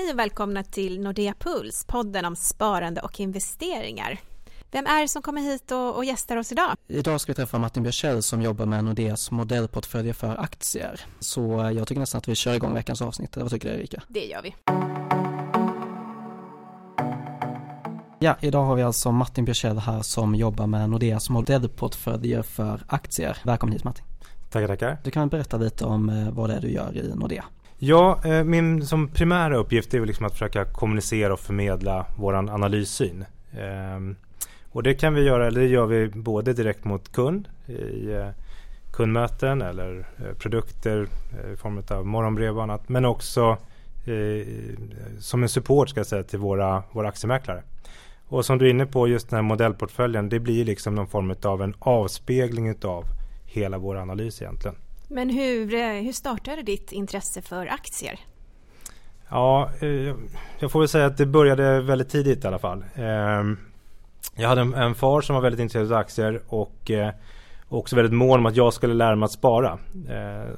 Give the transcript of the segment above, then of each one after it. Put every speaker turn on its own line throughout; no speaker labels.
Hej och välkomna till Nordea Puls, podden om sparande och investeringar. Vem är det som kommer hit och, och gästar oss idag?
Idag ska vi träffa Martin Björsell som jobbar med Nordeas modellportföljer för aktier. Så jag tycker nästan att vi kör igång veckans avsnitt. Vad tycker du Erika?
Det gör vi.
Ja, idag har vi alltså Martin Björsell här som jobbar med Nordeas modellportföljer för aktier. Välkommen hit Martin.
Tackar, tackar.
Du kan berätta lite om eh, vad det är du gör i Nordea.
Ja, eh, min som primära uppgift är liksom att försöka kommunicera och förmedla vår analyssyn. Ehm, och det kan vi göra, eller det gör vi både direkt mot kund i eh, kundmöten eller eh, produkter eh, i form av morgonbrev och annat. Men också eh, som en support ska jag säga till våra, våra aktiemäklare. Och som du är inne på, just den här modellportföljen, det blir liksom någon form av en avspegling av hela vår analys egentligen.
Men hur, eh, hur startade ditt intresse för aktier?
Ja, eh, jag får väl säga att det började väldigt tidigt i alla fall. Ehm, jag hade en far som var väldigt intresserad av aktier och eh, också väldigt mån om att jag skulle lära mig att spara.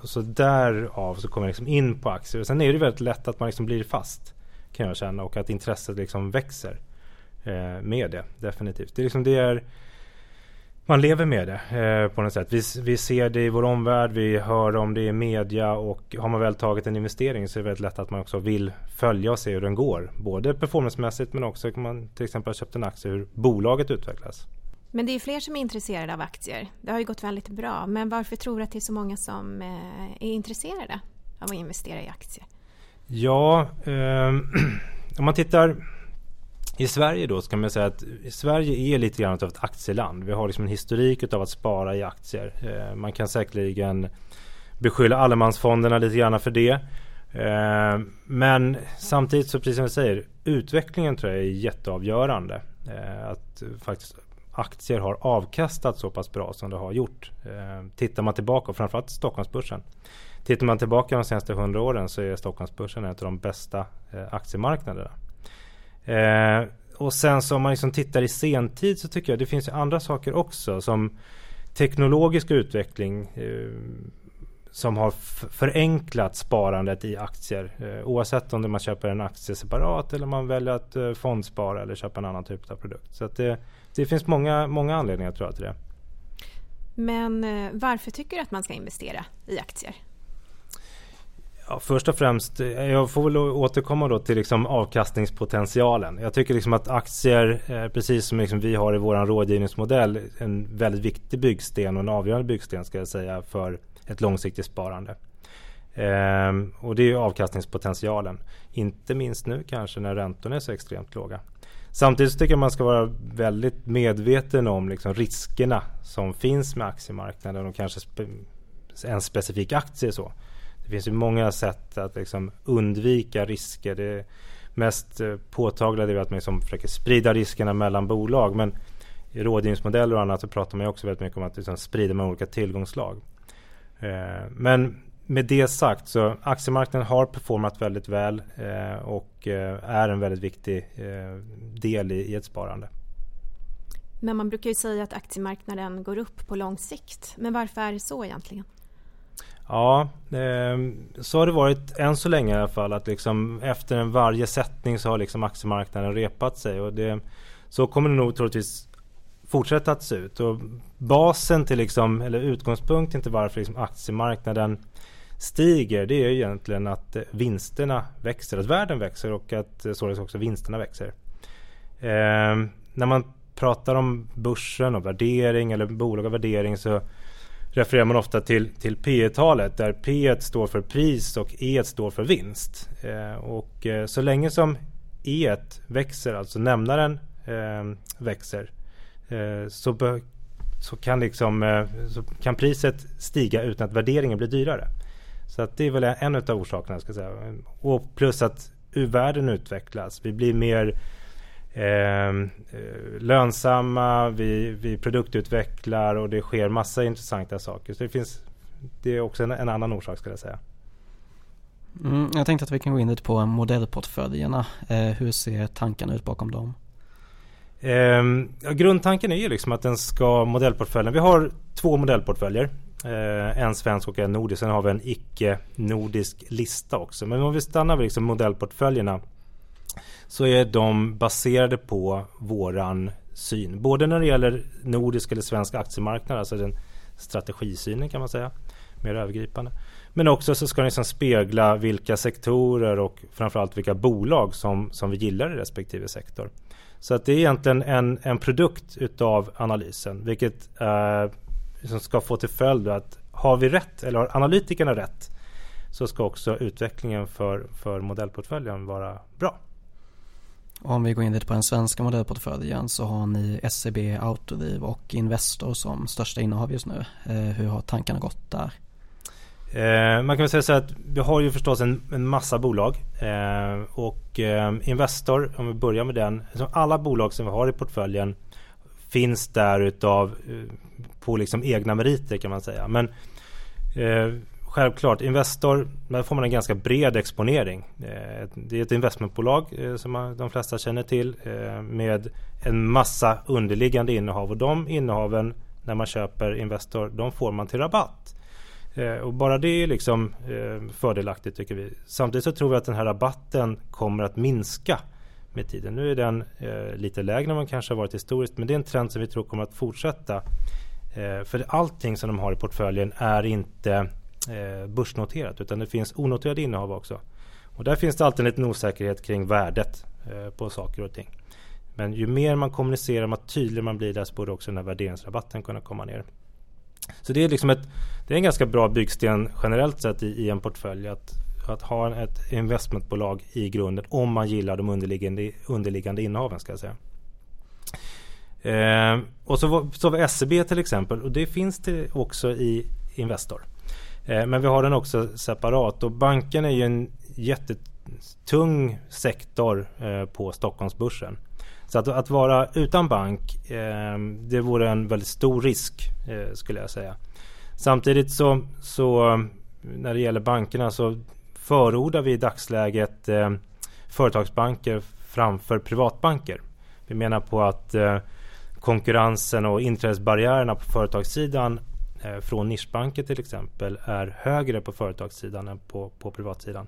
Så därav så kom jag liksom in på aktier. Sen är det väldigt lätt att man liksom blir fast kan jag känna och att intresset liksom växer med det definitivt. Det är liksom det är man lever med det eh, på något sätt. Vi, vi ser det i vår omvärld, vi hör om det i media och har man väl tagit en investering så är det väldigt lätt att man också vill följa och se hur den går. Både performancemässigt men också om man till exempel har köpt en aktie hur bolaget utvecklas.
Men det är fler som är intresserade av aktier. Det har ju gått väldigt bra. Men varför tror du att det är så många som eh, är intresserade av att investera i aktier?
Ja, eh, om man tittar i Sverige då ska man säga att Sverige är lite grann av ett aktieland. Vi har liksom en historik av att spara i aktier. Eh, man kan säkerligen beskylla allemansfonderna lite grann för det. Eh, men samtidigt så precis som jag säger, utvecklingen tror jag är jätteavgörande. Eh, att faktiskt aktier har avkastat så pass bra som det har gjort. Tittar man tillbaka, framförallt Stockholmsbörsen. Tittar man tillbaka de senaste hundra åren så är Stockholmsbörsen en av de bästa aktiemarknaderna. Eh, och sen så om man liksom tittar i sentid så tycker jag det finns andra saker också som teknologisk utveckling eh, som har förenklat sparandet i aktier. Eh, oavsett om man köper en aktie separat eller man väljer att eh, fondspara eller köpa en annan typ av produkt. Så det, det finns många, många anledningar tror jag till det.
Men eh, varför tycker du att man ska investera i aktier?
Ja, först och främst, eh, jag får väl återkomma då till liksom avkastningspotentialen. Jag tycker liksom att aktier, eh, precis som liksom vi har i vår rådgivningsmodell, en väldigt viktig byggsten och en avgörande byggsten ska jag säga för ett långsiktigt sparande. Ehm, och det är avkastningspotentialen. Inte minst nu kanske när räntorna är så extremt låga. Samtidigt tycker jag man ska vara väldigt medveten om liksom riskerna som finns med aktiemarknaden och kanske spe en specifik aktie. så. Det finns ju många sätt att liksom undvika risker. Det mest eh, påtagliga är att man liksom försöker sprida riskerna mellan bolag. Men i rådgivningsmodeller och annat så pratar man också väldigt mycket om att liksom sprida med olika tillgångslag. Eh, men med det sagt så aktiemarknaden har performat väldigt väl eh, och är en väldigt viktig del i ett sparande.
Men man brukar ju säga att aktiemarknaden går upp på lång sikt. Men varför är det så egentligen?
Ja, eh, så har det varit än så länge i alla fall. Att liksom efter en varje sättning så har liksom aktiemarknaden repat sig. Och det, så kommer det nog troligtvis fortsätta att se ut. Och basen till liksom, eller utgångspunkten till varför liksom aktiemarknaden stiger det är egentligen att eh, vinsterna växer, att världen växer och att eh, således också vinsterna växer. Eh, när man pratar om börsen och värdering eller bolag och värdering så refererar man ofta till, till P talet där P står för pris och E står för vinst. Eh, och eh, så länge som E växer, alltså nämnaren eh, växer, så, så, kan liksom, så kan priset stiga utan att värderingen blir dyrare. Så att det är väl en av orsakerna. Ska säga. Och plus att u-världen utvecklas. Vi blir mer eh, lönsamma, vi, vi produktutvecklar och det sker massa intressanta saker. Så det finns det är också en, en annan orsak skulle jag säga.
Mm, jag tänkte att vi kan gå in lite på modellportföljerna. Eh, hur ser tankarna ut bakom dem?
Eh, grundtanken är ju liksom att den ska modellportföljen. Vi har två modellportföljer. Eh, en svensk och en nordisk. Sen har vi en icke-nordisk lista också. Men om vi stannar vid liksom modellportföljerna så är de baserade på våran syn. Både när det gäller nordisk eller svensk aktiemarknad, alltså den strategisynen kan man säga, mer övergripande. Men också så ska den liksom spegla vilka sektorer och framförallt vilka bolag som, som vi gillar i respektive sektor. Så att det är egentligen en, en produkt utav analysen, vilket eh, som ska få till följd att har vi rätt, eller har analytikerna rätt, så ska också utvecklingen för, för modellportföljen vara bra.
Om vi går in lite på den svenska modellportföljen så har ni SEB, Autoliv och Investor som största innehav just nu. Eh, hur har tankarna gått där?
Eh, man kan väl säga så att vi har ju förstås en, en massa bolag eh, och eh, Investor, om vi börjar med den, alla bolag som vi har i portföljen finns där utav eh, på liksom egna meriter kan man säga. Men eh, självklart, Investor, där får man en ganska bred exponering. Eh, det är ett investmentbolag eh, som de flesta känner till eh, med en massa underliggande innehav och de innehaven när man köper Investor, de får man till rabatt. Och bara det är liksom fördelaktigt tycker vi. Samtidigt så tror vi att den här rabatten kommer att minska med tiden. Nu är den lite lägre än man kanske har varit historiskt men det är en trend som vi tror kommer att fortsätta. För allting som de har i portföljen är inte eh, börsnoterat utan det finns onoterade innehav också. Och där finns det alltid en liten osäkerhet kring värdet eh, på saker och ting. Men ju mer man kommunicerar, ju tydligare man blir där så borde också den här värderingsrabatten kunna komma ner. Så det är liksom ett, det är en ganska bra byggsten generellt sett i, i en portfölj att, att ha ett investmentbolag i grunden om man gillar de underliggande, underliggande innehaven ska jag säga. Eh, och så, så har vi SEB till exempel och det finns det också i Investor. Eh, men vi har den också separat och banken är ju en jättetung sektor eh, på Stockholmsbörsen. Så att, att vara utan bank, eh, det vore en väldigt stor risk skulle jag säga. Samtidigt så, så när det gäller bankerna så förordar vi i dagsläget företagsbanker framför privatbanker. Vi menar på att konkurrensen och inträdesbarriärerna på företagssidan Eh, från nischbanker till exempel är högre på företagssidan än på, på privatsidan.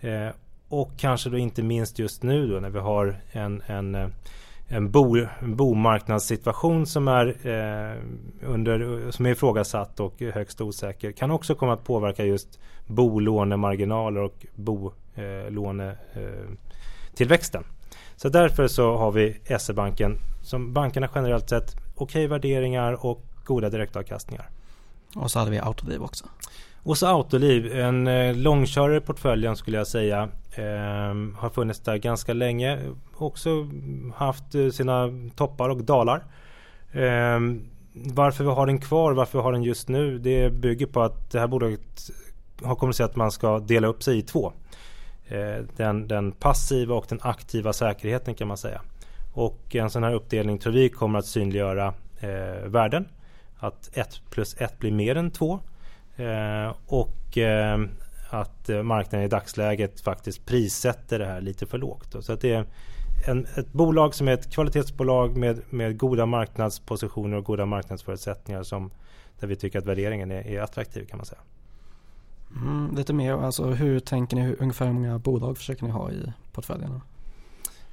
Eh, och kanske då inte minst just nu då när vi har en, en, eh, en, bo, en bomarknadssituation som är, eh, under, som är ifrågasatt och högst osäker kan också komma att påverka just bolånemarginaler och bolånetillväxten. Eh, så därför så har vi SE-banken som bankerna generellt sett okej okay värderingar och goda direktavkastningar.
Och så hade vi Autoliv också.
Och så Autoliv, en eh, långkörare i portföljen skulle jag säga. Eh, har funnits där ganska länge. Också haft eh, sina toppar och dalar. Eh, varför vi har den kvar, varför vi har den just nu, det bygger på att det här bolaget har kommunicerat att man ska dela upp sig i två. Eh, den, den passiva och den aktiva säkerheten kan man säga. Och en sån här uppdelning tror vi kommer att synliggöra eh, värden. Att 1 plus 1 blir mer än 2 eh, och eh, att marknaden i dagsläget faktiskt prissätter det här lite för lågt. Då. Så att det är en, ett bolag som är ett kvalitetsbolag med, med goda marknadspositioner och goda marknadsförutsättningar som, där vi tycker att värderingen är, är attraktiv kan man säga.
Mm, lite mer, alltså hur tänker ni, hur, ungefär hur många bolag försöker ni ha i portföljerna?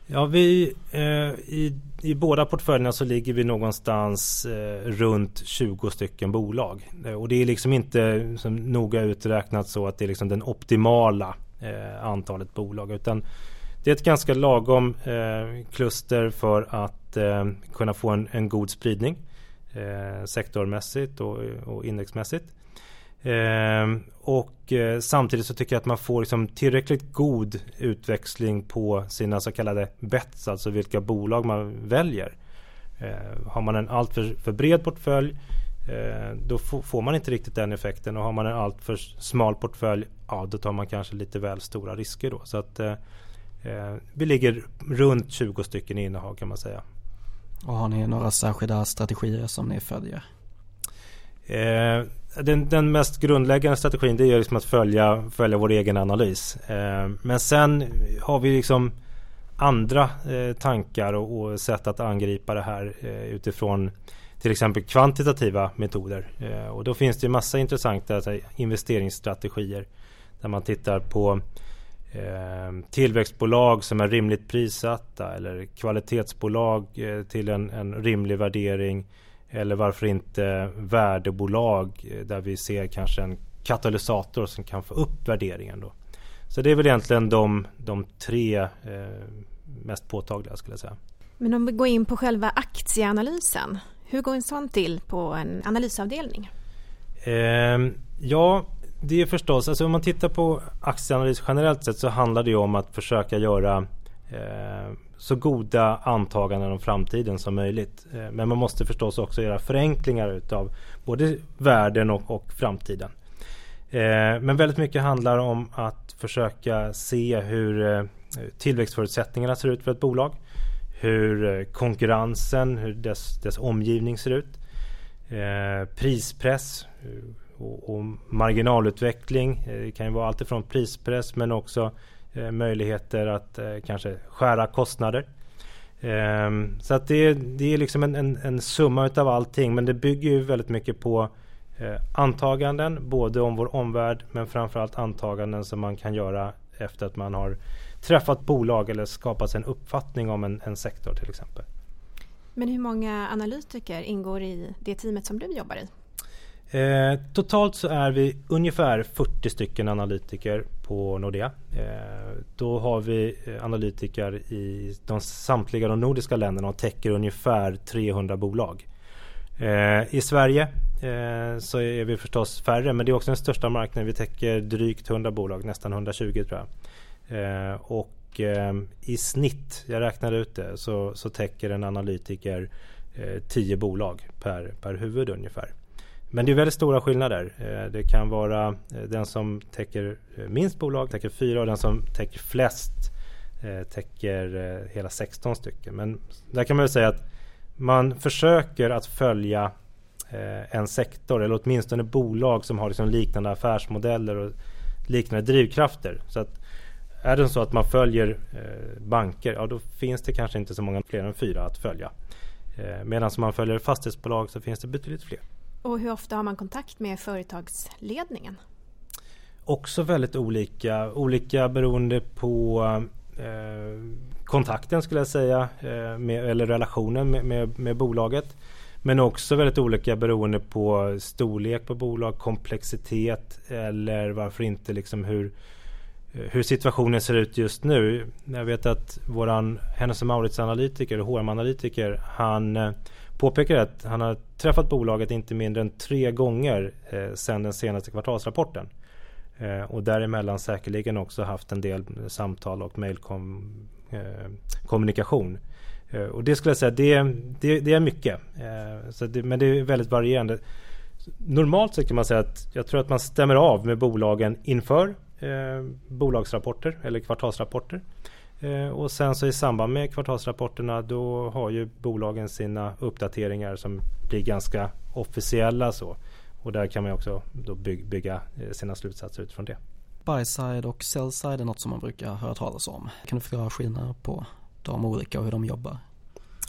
Ja, vi, eh, i, i båda portföljerna så ligger vi någonstans eh, runt 20 stycken bolag. Eh, och det är liksom inte som noga uträknat så att det är liksom den optimala eh, antalet bolag. Utan det är ett ganska lagom eh, kluster för att eh, kunna få en, en god spridning eh, sektormässigt och, och indexmässigt. Eh, och eh, samtidigt så tycker jag att man får liksom tillräckligt god utväxling på sina så kallade bets, alltså vilka bolag man väljer. Eh, har man en alltför för bred portfölj eh, då får man inte riktigt den effekten och har man en alltför smal portfölj ja då tar man kanske lite väl stora risker då. Så att eh, vi ligger runt 20 stycken innehav kan man säga.
Och har ni några särskilda strategier som ni följer?
Den, den, mest grundläggande strategin det är liksom att följa, följa vår egen analys. Eh, men sen har vi liksom andra eh, tankar och, och, sätt att angripa det här eh, utifrån till exempel kvantitativa metoder. Eh, och då finns det massa intressanta alltså, investeringsstrategier där man tittar på eh, tillväxtbolag som är rimligt prissatta eller kvalitetsbolag eh, till en, en, rimlig värdering. Eller varför inte värdebolag eh, där vi ser kanske en katalysator som kan få upp värderingen. Då. Så det är väl egentligen de, de tre eh, mest påtagliga skulle jag säga.
Men om vi går in på själva aktieanalysen. Hur går en sån till på en analysavdelning?
Eh, ja, det är förstås, alltså om man tittar på aktieanalys generellt sett så handlar det om att försöka göra eh, så goda antaganden om framtiden som möjligt. Eh, men man måste förstås också göra förenklingar utav både världen och, och framtiden. Eh, men väldigt mycket handlar om att försöka se hur eh, tillväxtförutsättningarna ser ut för ett bolag. Hur konkurrensen, hur dess, dess omgivning ser ut. prispress och, och marginalutveckling. Det kan ju vara alltifrån prispress men också Eh, möjligheter att eh, kanske skära kostnader. Ehm, så att det, det är liksom en, en, en summa utav allting men det bygger ju väldigt mycket på eh, antaganden både om vår omvärld men framförallt antaganden som man kan göra efter att man har träffat bolag eller skapat sig en uppfattning om en, en sektor till exempel.
Men hur många analytiker ingår i det teamet som du jobbar i?
Eh, totalt så är vi ungefär 40 stycken analytiker på Nordea. Eh, då har vi eh, analytiker i de samtliga de nordiska länderna och täcker ungefär 300 bolag. Eh, I Sverige eh, så är vi förstås färre men det är också den största marknaden. Vi täcker drygt 100 bolag, nästan 120 tror jag. Eh, och i snitt, jag räknade ut det, så, så täcker en analytiker 10 bolag per, per huvud ungefär. Men det är väldigt stora skillnader. Eh, det kan vara eh, den som täcker eh, minst bolag täcker fyra och den som täcker flest täcker hela 16 stycken. Men där kan man väl säga att man försöker att följa en sektor eller åtminstone bolag som har liksom liknande affärsmodeller och liknande drivkrafter. Så att är det så att man följer banker, ja då finns det kanske inte så många fler än fyra att följa. Medan om man följer fastighetsbolag så finns det betydligt fler.
Och hur ofta har man kontakt med företagsledningen?
Också väldigt olika, olika beroende på eh, kontakten skulle jag säga, eh, med, eller relationen med, med, med, bolaget. Men också väldigt olika beroende på storlek på bolag, komplexitet eller varför inte liksom hur, eh, hur situationen ser ut just nu. Jag vet att våran Hennes Mauritz analytiker, HM-analytiker, han eh, påpekar att han har träffat bolaget inte mindre än tre gånger eh, sedan den senaste kvartalsrapporten. Eh, och däremellan säkerligen också haft en del samtal och mejlkommunikation. Eh, eh, och det skulle jag säga, det, det, det är mycket. Eh, så det, men det är väldigt varierande. Normalt sett kan man säga att jag tror att man stämmer av med bolagen inför eh, bolagsrapporter eller kvartalsrapporter. Eh, och sen så i samband med kvartalsrapporterna då har ju bolagen sina uppdateringar som blir ganska officiella så. Och där kan man också då bygga eh, sina slutsatser utifrån det.
Buy-side och sell-side är något som man brukar höra talas om. Kan du förklara skillnader på de olika och hur de jobbar?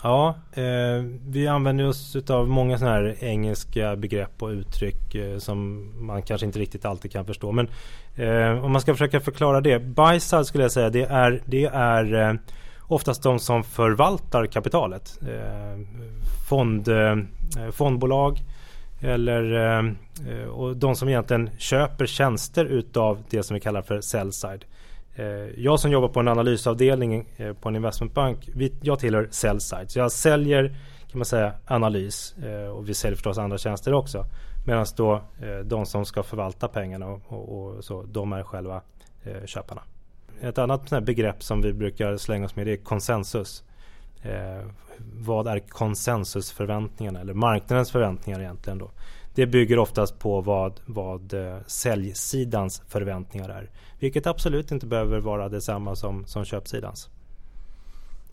Ja, eh, vi använder oss av många sådana här engelska begrepp och uttryck eh, som man kanske inte riktigt alltid kan förstå. Men eh, om man ska försöka förklara det. Buy-side skulle jag säga det är, det är eh, oftast de som förvaltar kapitalet. Eh, fond, eh, fondbolag, eller eh, eh, och de som egentligen köper tjänster utav det som vi kallar för sell-side. Eh, Eh, jag som jobbar på en analysavdelning eh, på en investmentbank, jag tillhör sell-side. Så jag säljer kan man säga analys eh, och vi säljer förstås andra tjänster också. Medan då de som ska förvalta pengarna och, och, och så, de är själva köparna. Ett annat begrepp som vi brukar slänga oss med det är konsensus. Vad är konsensusförväntningarna eller marknadens förväntningar egentligen då? Det bygger oftast på vad, vad eh, säljsidans förväntningar är. Vilket absolut inte behöver vara detsamma som, som köpsidans.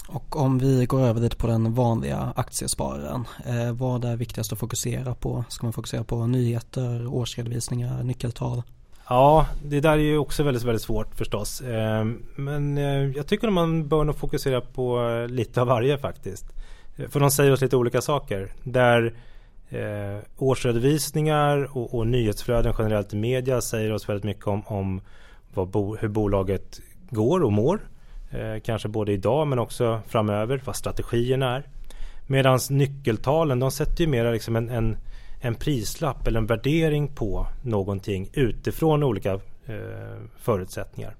Och om vi går över lite på den vanliga aktiespararen. Eh, vad är viktigast att fokusera på? Ska man fokusera på nyheter, årsredovisningar, nyckeltal?
Ja, det där är ju också väldigt, väldigt svårt förstås. Ehm, men eh, jag tycker att man bör nog fokusera på eh, lite av varje faktiskt. Eh, för de säger oss lite olika saker. Där eh, årsredovisningar och, och nyhetsflöden generellt i media säger oss väldigt mycket om, om bo, hur bolaget går och mår. Eh, kanske både idag men också framöver, vad strategierna är. Medan nyckeltalen de sätter ju mer liksom en, en, en, prislapp eller en värdering på någonting utifrån olika eh, förutsättningar.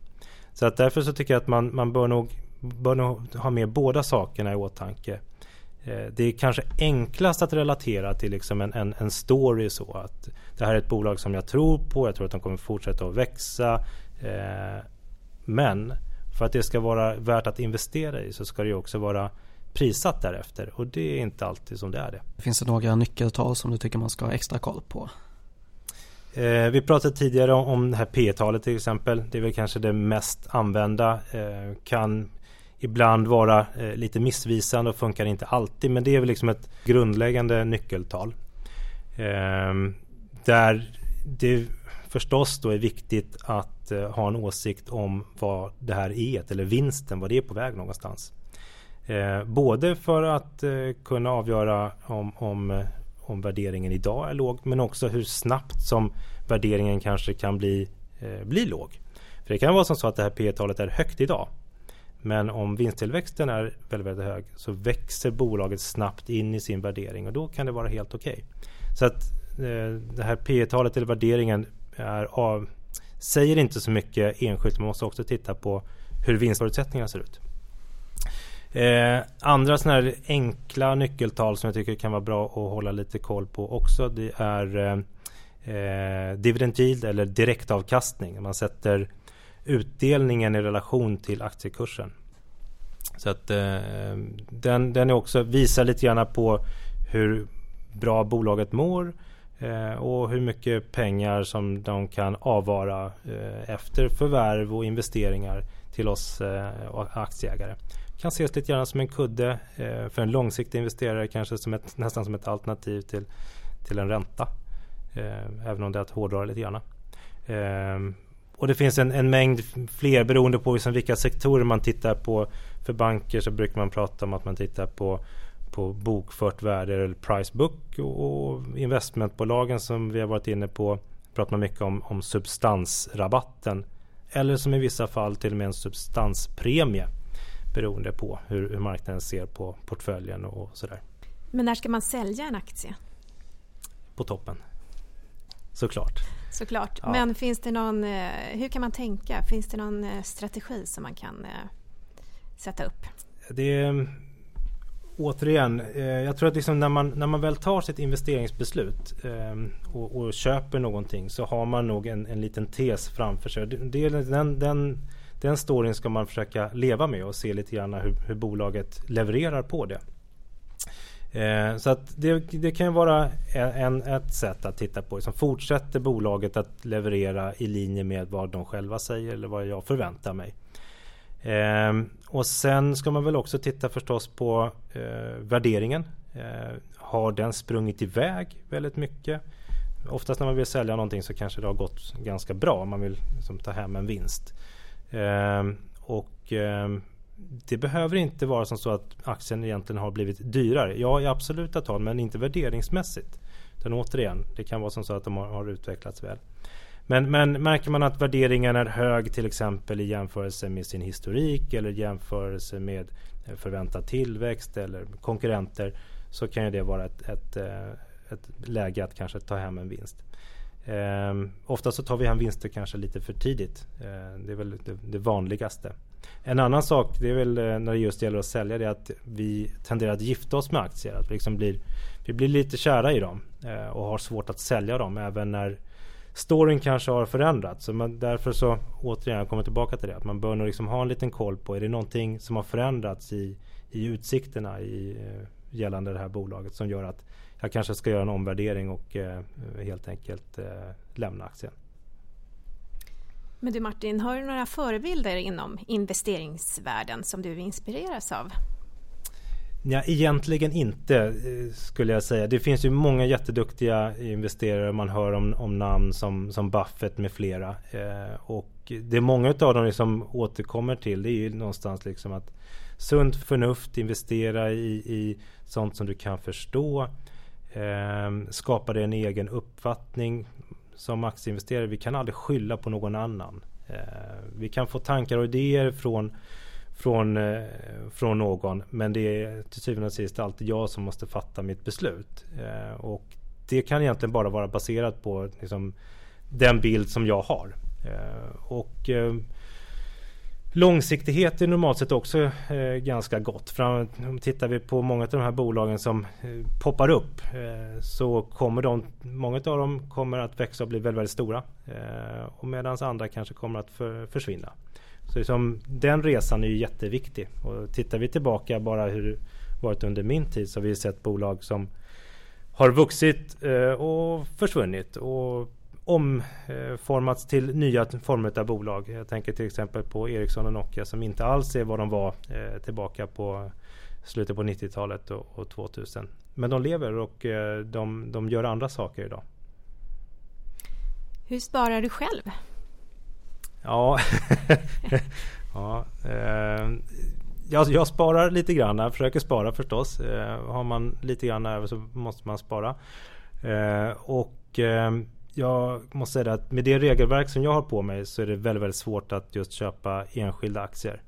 Så att därför så tycker jag att man, man bör, nog, bör nog ha med båda sakerna i åtanke. Eh, det är kanske enklast att relatera till liksom en, en, en, story så att det här är ett bolag som jag tror på, jag tror att de kommer fortsätta att växa. Eh, men för att det ska vara värt att investera i så ska det också vara prissatt därefter och det är inte alltid som det är det.
Finns det några nyckeltal som du tycker man ska ha extra koll på?
Eh, vi pratade tidigare om, om det här P-talet till exempel. Det är väl kanske det mest använda. Eh, kan ibland vara eh, lite missvisande och funkar inte alltid. Men det är väl liksom ett grundläggande nyckeltal. Ehm, där det förstås då är viktigt att eh, ha en åsikt om vad det här är, eller vinsten, vad det är på väg någonstans. Ehm, både för att eh, kunna avgöra om, om, om värderingen idag är låg men också hur snabbt som värderingen kanske kan bli, bli låg. För Det kan vara som så att det här P talet är högt idag. Men om vinsttillväxten är väldigt, väldigt hög så växer bolaget snabbt in i sin värdering och då kan det vara helt okej. Okay. Så att eh, det här P talet eller värderingen är av, säger inte så mycket enskilt. Man måste också titta på hur vinstförutsättningarna ser ut. Eh, andra sådana här enkla nyckeltal som jag tycker kan vara bra att hålla lite koll på också. Det är eh, eh, dividend yield eller direktavkastning. Man sätter utdelningen i relation till aktiekursen. Så att eh, den, den är också visar lite grann på hur bra bolaget mår eh, och hur mycket pengar som de kan avvara eh, efter förvärv och investeringar till oss eh, aktieägare kan ses lite grann som en kudde eh, för en långsiktig investerare kanske som ett, nästan som ett alternativ till, till en ränta. Eh, även om det är att hårdra lite grann. Eh, och det finns en, en, mängd fler beroende på liksom vilka sektorer man tittar på. För banker så brukar man prata om att man tittar på, på bokfört värde eller price book och, och investmentbolagen som vi har varit inne på pratar man mycket om, om substansrabatten. Eller som i vissa fall till och med en substanspremie beroende på hur, hur marknaden ser på portföljen och sådär.
Men när ska man sälja en aktie?
På toppen. Såklart.
Såklart. Ja. Men finns det någon, eh, hur kan man tänka? Finns det någon eh, strategi som man kan eh, sätta upp?
Det är, återigen, jag tror att liksom när, man, när man väl tar sitt investeringsbeslut och, och köper någonting så har man nog en, en liten tes framför sig. Det, den, den den storyn ska man försöka leva med och se lite grann hur, hur bolaget levererar på det. Eh, så att det, det kan vara e, en, ett sätt att titta på. Liksom fortsätter bolaget att leverera i linje med vad de själva säger eller vad jag förväntar mig. Eh, och sen ska man väl också titta förstås på eh, värderingen. Eh, har den sprungit iväg väldigt mycket? Oftast när man vill sälja någonting så kanske det har gått ganska bra. Man vill liksom ta hem en vinst. Eh, och eh, det behöver inte vara som så att aktien egentligen har blivit dyrare. Ja, i absoluta tal, men inte värderingsmässigt. Utan återigen, det kan vara som så att de har, har utvecklats väl. Men, men, märker man att värderingen är hög till exempel i jämförelse med sin historik eller jämförelse med eh, förväntad tillväxt eller konkurrenter så kan ju det vara ett, ett, eh, ett läge att kanske ta hem en vinst. Eh, ofta så tar vi hem vinster kanske lite för tidigt. Eh, det är väl det, det, vanligaste. En annan sak det är väl eh, när det just gäller att sälja det är att vi tenderar att gifta oss med aktier. Att vi, liksom blir, vi blir lite kära i dem eh, och har svårt att sälja dem även när storyn kanske har förändrats. Så man, därför så återigen, jag kommer tillbaka till det. Att man bör nog liksom ha en liten koll på, är det någonting som har förändrats i, i utsikterna i, eh, gällande det här bolaget som gör att jag kanske ska göra en omvärdering och eh, helt enkelt eh, lämna aktien.
Men du Martin, har du några förebilder inom investeringsvärlden som du inspireras av?
Ja, egentligen inte eh, skulle jag säga. Det finns ju många jätteduktiga investerare. Man hör om, om namn som, som Buffett med flera. Eh, och det är många av dem som återkommer till det är ju någonstans liksom att sunt förnuft, investera i, i sånt som du kan förstå. Eh, skapa dig en egen uppfattning som aktieinvesterare. Vi kan aldrig skylla på någon annan. Eh, vi kan få tankar och idéer från från, eh, från någon men det är till syvende och sist alltid jag som måste fatta mitt beslut. Eh, och det kan egentligen bara vara baserat på liksom, den bild som jag har. Och Långsiktighet är normalt sett också eh, ganska gott. Fram, tittar vi på många av de här bolagen som eh, poppar upp eh, så kommer de, många av dem kommer att växa och bli väldigt, väldigt stora. Eh, och medan andra kanske kommer att för, försvinna. Så liksom, den resan är ju jätteviktig. Och tittar vi tillbaka bara hur det varit under min tid så har vi sett bolag som har vuxit eh, och försvunnit. Och omformats till nya former av bolag. Jag tänker till exempel på Ericsson och Nokia som inte alls är vad de var eh, tillbaka på slutet på 90-talet och, 2000. Men de lever och eh, de, de gör andra saker idag.
Hur sparar du själv?
Ja, ja eh, jag, jag, sparar lite grann. Jag försöker spara förstås. Eh, har man lite grann över så måste man spara. Eh, och eh, jag måste säga att med det regelverk som jag har på mig så är det väldigt, väldigt svårt att just köpa enskilda aktier.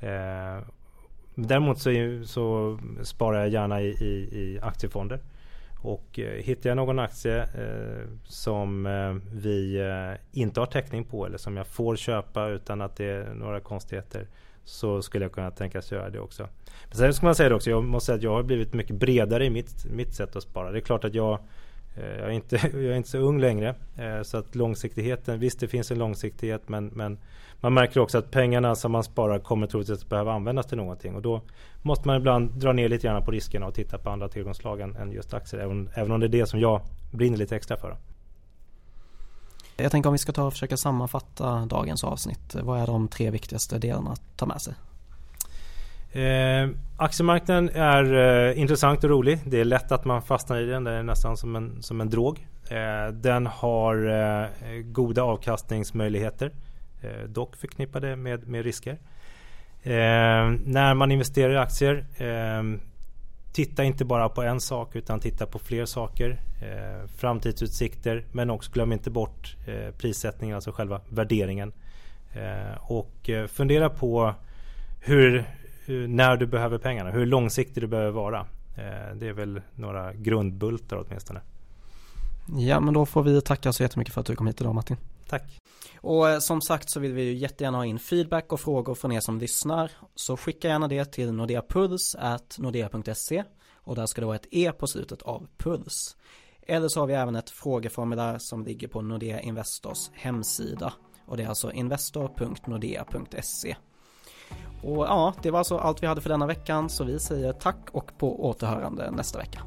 Eh, däremot så, så, sparar jag gärna i, i, i aktiefonder. Och eh, hittar jag någon aktie eh, som eh, vi eh, inte har täckning på eller som jag får köpa utan att det är några konstigheter så skulle jag kunna tänkas göra det också. Men sen ska man säga det också, jag måste säga att jag har blivit mycket bredare i mitt, mitt sätt att spara. Det är klart att jag Eh, Eh, jag är, inte, jag är inte så ung längre. Eh, så att långsiktigheten, visst det finns en långsiktighet men, men man märker också att pengarna som man sparar kommer troligtvis att behöva användas till någonting. Och då måste man ibland dra ner lite grann på riskerna och titta på andra tillgångsslag än just aktier. Även, även om det är det som jag brinner lite extra för.
Jag tänker om vi ska ta och försöka sammanfatta dagens avsnitt. Vad är de tre viktigaste delarna att ta med sig?
Eh, aktiemarknaden är eh, intressant och rolig. Det är lätt att man fastnar i den. Det är nästan som en, som en drog. Eh, den har eh, goda avkastningsmöjligheter. Eh, dock förknippade med, med risker. Eh, när man investerar i aktier eh, Titta inte bara på en sak utan titta på fler saker. Eh, framtidsutsikter men också glöm inte bort eh, prissättningen, alltså själva värderingen. och fundera på hur, hur, när du behöver pengarna, hur långsiktig du behöver vara. Eh, det är väl några grundbultar åtminstone.
Ja men då får vi tacka så jättemycket för att du kom hit idag Martin.
Tack.
Och eh, som sagt så vill vi ju jättegärna ha in feedback och frågor från er som lyssnar. Så skicka gärna det till nordeapuls.nordea.se och där ska det vara ett E på slutet av puls. Eller så har vi även ett frågeformulär som ligger på Nordea Investors hemsida och det är alltså investor.nordea.se. Och ja, det var alltså allt vi hade för denna veckan så vi säger tack och på återhörande nästa vecka.